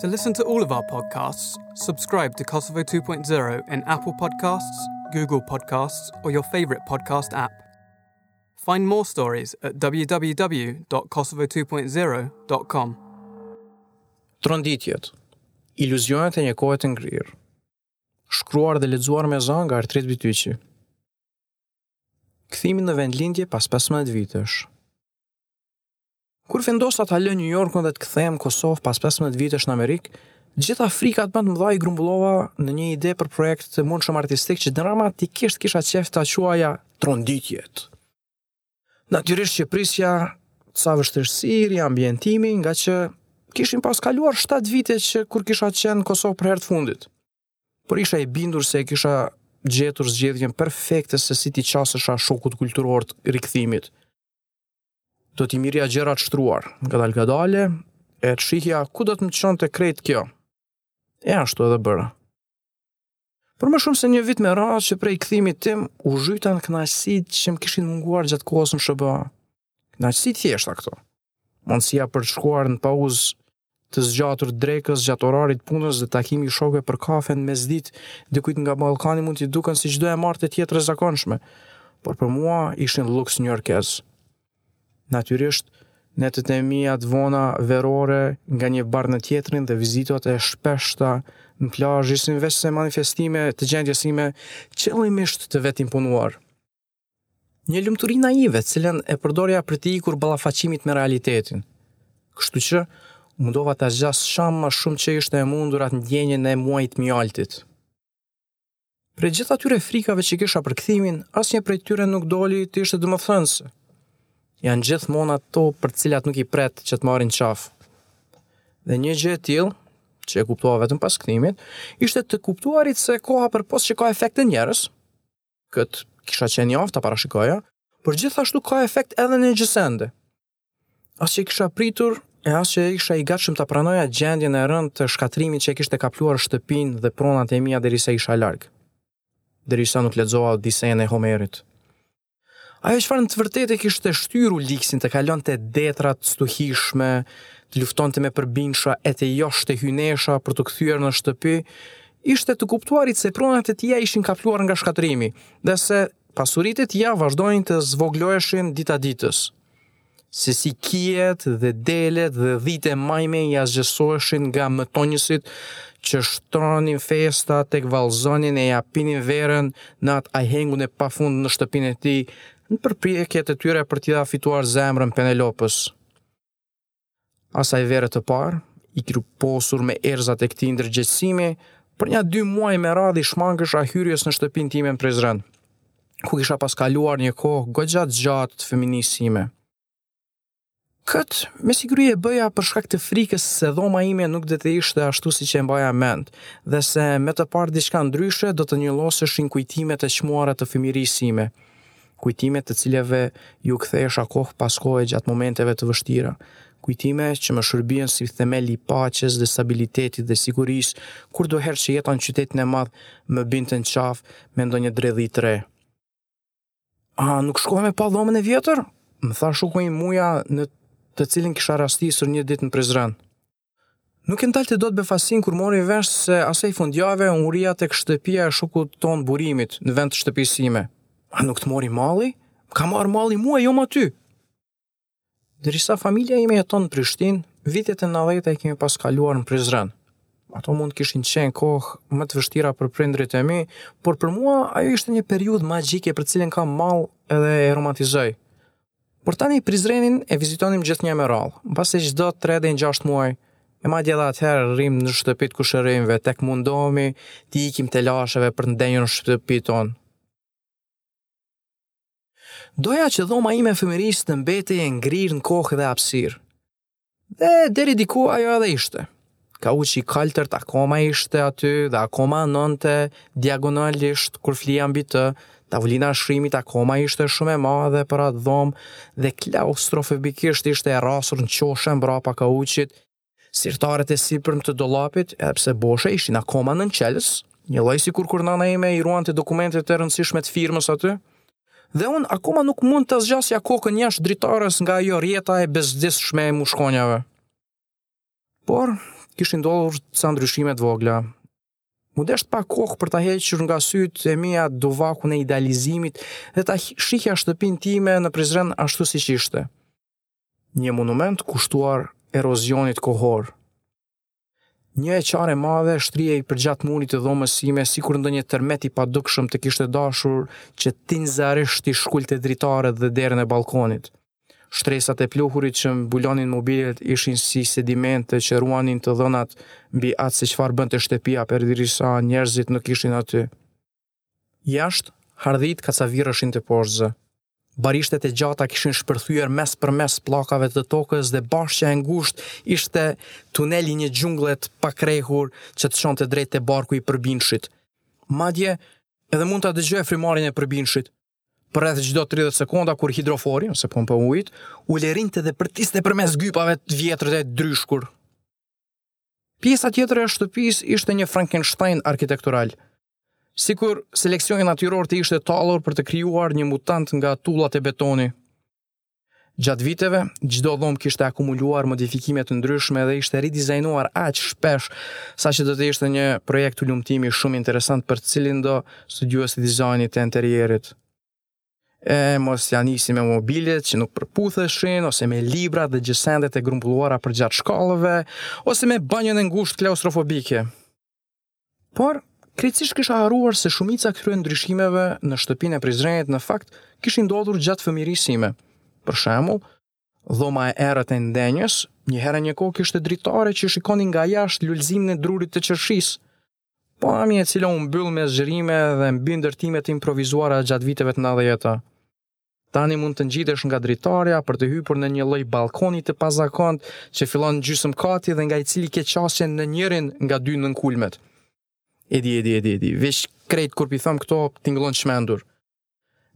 To listen to all of our podcasts, subscribe to Kosovo 2.0 in Apple Podcasts, Google Podcasts, or your favorite podcast app. Find more stories at www.kosovo2.0.com. Tronditjet. Iluzionet e një kohe të ngrirë. Shkruar dhe lexuar me zë nga Artrit Bytyçi. Kthimi në vendlindje pas pesëmbëdhjetë vitesh. Kur vendosa ta lë New Yorkun dhe të kthehem në Kosovë pas pesëmbëdhjetë vitesh në Amerikë, gjitha frikat më të mëdha i grumbullova në një ide për projekt të mundshëm artistik që dramatikisht kisha qejf ta quaja Tronditjet. Natyrisht që prisja ca vështirësi riambientimi, ngaqë kishin pas kaluar 7 vite që kur kisha qenë në Kosovë për herë të fundit. Por isha i bindur se e kisha gjetur zgjedhjen perfekte se si t'i qasesha shokut kulturor të rikthimit. Do t'i mirja gjërat shtruar, ngadalë ngadalë, e të shihja ku do të më çonte krejt kjo. E ashtu edhe bëra. Për më shumë se një vit me radhë që prej kthimit tim, u zhyta në kënaqësitë që më kishin munguar gjatë kohës në SHBA. Kënaqësi të thjeshta këto. Mundësia për të shkuar në pauzë të zgjatur dreke gjatë orarit të punës dhe takimi i shokëve për kafe në mesditë, dikujt nga Ballkani mund t'i duken si çdo e martë tjetër e zakonshme, por për mua ishin luks njujorkez. Natyrisht, netët e mia të vona verore nga një bar në tjetrin dhe vizitat e shpeshta në plazh ishin veç se manifestime të gjendjes sime qëllimisht të vetëimponuar. Një lumturi naive, të cilën e përdorja për t'i ikur ballafaqimit me realitetin. Kështu që, u mundova ta zgjas sa më shumë që ishte e mundur atë ndjenjën e muajit mjaltit. Prej gjithë atyre frikave që kisha për kthimin, asnjë prej tyre nuk doli të ishte domethënëse. Janë gjithmonë ato për të cilat nuk i pret që të marrin në qafë. Dhe një gjë e tillë, që e kuptova vetëm pas kthimit, ishte të kuptuarit se koha përpos që ka efekt në njerëz, Këtë kisha qenë i aftë ta parashikoja, por gjithashtu ka efekt edhe në gjësende. As që e kisha pritur e as që isha i gatshëm ta pranoja gjendjen e rëndë të shkatërrimit që e kishte kapluar shtëpinë dhe pronat e mia derisa isha larg. Derisa nuk lexova Odisenë e Homerit. Ajo çfarë në të vërtetë e kishte shtyrë Uliksin të kalonte detrat e stuhishme, të luftonte me përbindsha e të joshte hyjnesha për t'u kthyer në shtëpi, Ishte të kuptuarit se pronat e tija ishin kapluar nga shkatërrimi dhe se pasuritë e tija vazhdonin të zvogëloheshin dita ditës. Se si kijet dhe delet dhe dhitë e majme i asgjësoheshin nga mëtonjësit që shtronin festa tek vallëzonin e ia pinin verën në atë ahengun e pafund në shtëpinë e tij në përpjekjet e tyre për t'ia fituar zemrën Penelopës. Asaj vere të parë, i kriposur me erëzat e këtij ndërgjegjësimi, për nja dy muaj me radhë i shmangesha hyrjes në shtëpinë time në Prizren, ku kisha pas kaluar një kohë goxha të gjatë të fëmijërisë sime. Këtë, me siguri e bëja për shkak të frikës se dhoma ime nuk do të ishte ashtu siç e mbaja mend, dhe se me të parë diçka ndryshe do të njolloseshin kujtimet e çmuara të fëmijërisë sime. kujtime të cilave iu kthehesha kohë pas kohe gjatë momenteve të vështira, kujtime që më shërbyen si themel i paqes dhe stabilitetit dhe sigurisë, kurdoherë që jeta në qytetin e madh më binte në qafë me ndonjë dredhi të re. A nuk shkove me pa dhomën e vjetër? Më tha shoku im Muja në të cilin kisha rastisur një ditë në Prizren. Nuk e ndalte dot befasinë kur mori vesh se asaj fundjave unë rrija tek shtëpia e shokut tonë Burimit në vend të shtëpisë sime. A nuk të mori malli? Më ka marrë malli mua, jo më ty. Derisa familja ime jeton në Prishtinë, vitet e 90-ta i kemi pas kaluar në Prizren. Ato mund të kishin qenë kohë më të vështira për prindërit e mi, por për mua ajo ishte një periudhë magjike për të cilën kam mall edhe e romantizoj. Por tani Prizrenin e vizitonim gjithnjë e më rrallë, mbase çdo tre deri në gjashtë muaj, e madje edhe atëherë rrinim në shtëpitë e kushërinjve tek mundoheshim t'u iknim telasheve për të ndenjur në shtëpinë tonë. Doja që dhoma ime e fëmijërisë të mbetej e ngrirë në kohë dhe hapësirë. Dhe deri diku ajo edhe ishte. Kauçi i kaltërt akoma ishte aty dhe akoma anonte diagonalisht kur flija mbi të, tavolina e shkrimit akoma ishte shumë e madhe për atë dhomë dhe klaustrofobikisht ishte e rrasur në qoshe mbrapa kauçit, sirtaret e sipërm të dollapit, edhe pse boshe, ishin akoma nën çelës, njëlloj sikur kur nëna ime i ruante dokumentet e rëndësishme të firmës aty. Dhe unë akoma nuk mund ta zgjasja kokën jashtë dritares nga ajo rrjeta e bezdisshme e mushkonjave. Por, kishin ndodhur ca ndryshime të vogla. M'u desh pak kohë për ta hequr nga sytë e mia duvakun e idealizimit dhe ta shihja shtëpinë time në Prizren ashtu siç ishte. Një monument kushtuar erozionit kohor. Një e qarë e madhe shtrihej përgjatë murit të dhomës sime, sikur ndonjë tërmet i padukshëm të kishte dashur që tinëzarisht t'i shkulte dritaret dhe derën e ballkonit. Shtresat e pluhurit që mbulonin mobiljet ishin si sedimente që ruanin të dhënat mbi atë se çfarë bënte shtëpia përderisa njerëzit nuk ishin aty. Jashtë, hardhitë kacavirreshin teposhtë. Barishtet e gjata kishin shpërthyer mes për mes pllakave të tokës dhe bahçja e ngushtë ishte tunel i një gjungle të pakrehur, që të çonte drejt te barku i përbindëshit. Madje, edhe mund ta dëgjoje frymëmarrjen e përbindëshit, përreth çdo 30 sekonda kur hidrofori ose pompa e ujit ulërinte dhe bërtiste përmes gypave të vjetër e të ndryshkur. Pjesa tjetër e shtëpisë ishte një Frankenstein arkitektural, Sikur seleksioni natyror të ishte tallur për të krijuar një mutant nga tullat e betoni. Gjatë viteve, çdo dhomë kishte akumuluar modifikime të ndryshme dhe ishte ridizajnuar aq shpesh, saqë do të ishte një projekt hulumtimi shumë interesant për cilindo studiues të dizajnit të interierit. E mos ia nisi me mobilet që nuk përputheshin, ose me librat dhe gjësendet e grumbulluara përgjatë shkallëve, ose me banjën e ngushtë klaustrofobike. Por, krejtësisht kisha harruar se shumica e këtyre ndryshimeve në shtëpinë e Prizrenit në fakt kishin ndodhur gjatë fëmijërisë sime. Për shembull, dhoma e errët e ndejës, një herë një kohë kishte dritare që shikonin nga jashtë lulëzimin e drurit të qershisë, pamje e cila u mbyll me zgjerime dhe mbindërtime të improvizuara gjatë viteve të 90-ta. Tani mund të ngjitesh nga dritarja për të hypur në një lloj ballkoni të pazakontë që fillon në gjysmë kati dhe nga i cili ke qasje në njërin nga dy nënkulmet. E di, e di, e di, e di, veç krejt kur p'i tham këto tingëllon çmendur.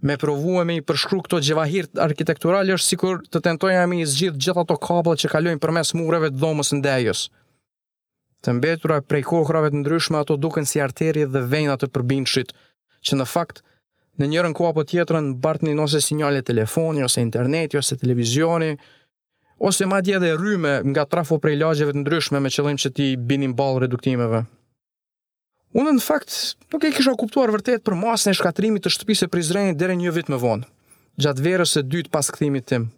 Me provu me i përshkru këto xhevahire arkitekturale është sikur të tentoja me i zgjidhë gjithë ato kablla që kalojnë përmes mureve të dhomës së ndejës. Të mbetura prej kohërave të ndryshme ato duken si arteri dhe vena të përbindëshit, që në fakt në njërën kohë apo tjetrën bartnin ose sinjale telefoni, ose interneti, ose televizioni, ose madje edhe rryme nga trafo prej lagjeve të ndryshme me qëllim që t'i binin ballë reduktimeve. Unë në fakt nuk e kisha kuptuar vërtet përmasën e shkatërrimit të shtëpisë së Prizrenit deri një vit më vonë, gjatë verës së dytë pas kthimit tim.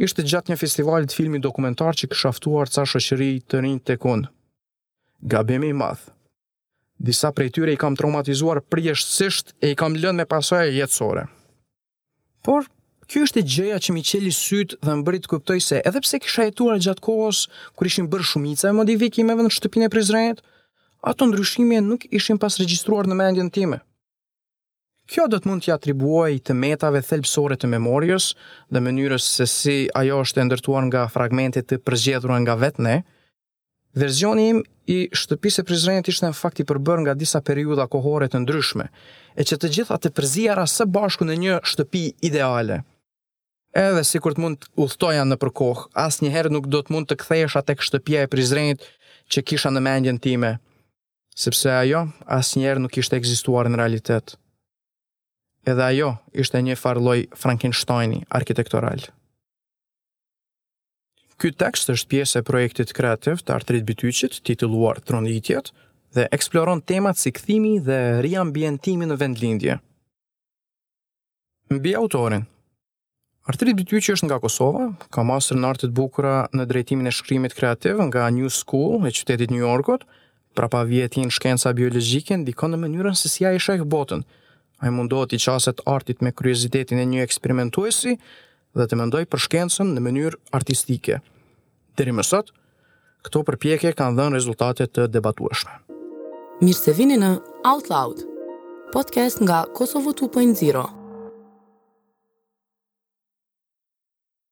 Ishte gjatë një festivali të filmit dokumentar që kisha ftuar ca shoqëri të rinj tek unë. Gabim i madh. Disa prej tyre i kam traumatizuar përjetësisht e i kam lënë me pasoja jetësore. Por, kjo ishte gjëja që m'i çeli sytë dhe më bëri të kuptoj se edhe pse kisha jetuar gjatë kohës kur ishin bërë shumica e modifikimeve në shtëpinë e Prizrenit, ato ndryshime nuk ishin pas regjistruar në mendjen time. Kjo do të mund t'i atribuoj të metave thelbësore të memories dhe mënyrës se si ajo është e ndërtuar nga fragmente të përzgjedhura nga vetë ne. Versioni im i shtëpisë së Prizrenit ishte në fakt i përbërë nga disa periudha kohore të ndryshme, e që të gjitha të përzijara së bashku në një shtëpi ideale. Edhe sikur të mund të udhëtoja nëpër kohë, asnjëherë nuk do të mund të kthehesha tek shtëpia e Prizrenit që kisha në mendjen time. Sepse ajo asnjëherë nuk kishte ekzistuar në realitet. Edhe ajo ishte një farë lloj Frankensteini arkitektoral. Ky tekst është pjesë e projektit kreativ të Artrit Bytyçit, titulluar Tronditjet, dhe eksploron temat si kthimi dhe riambientimi në vendlindje. Mbi autorin, Artrit Bytyçi është nga Kosova, ka master në artet e bukura në drejtimin e shkrimit kreativ nga New School e qytetit të New Yorkut, prapavija e tij në shkenca biologjike ndikon në mënyrën se si ai e sheh botën. Ai mundohet t'i qaset artit me kuriozitetin e një eksperimentuesi dhe të mendojë për shkencën në mënyrë artistike. Deri më sot, këto përpjekje kanë dhënë rezultate të debatueshme. Mirë se vini në Out Loud, podcast nga Kosovo 2.0.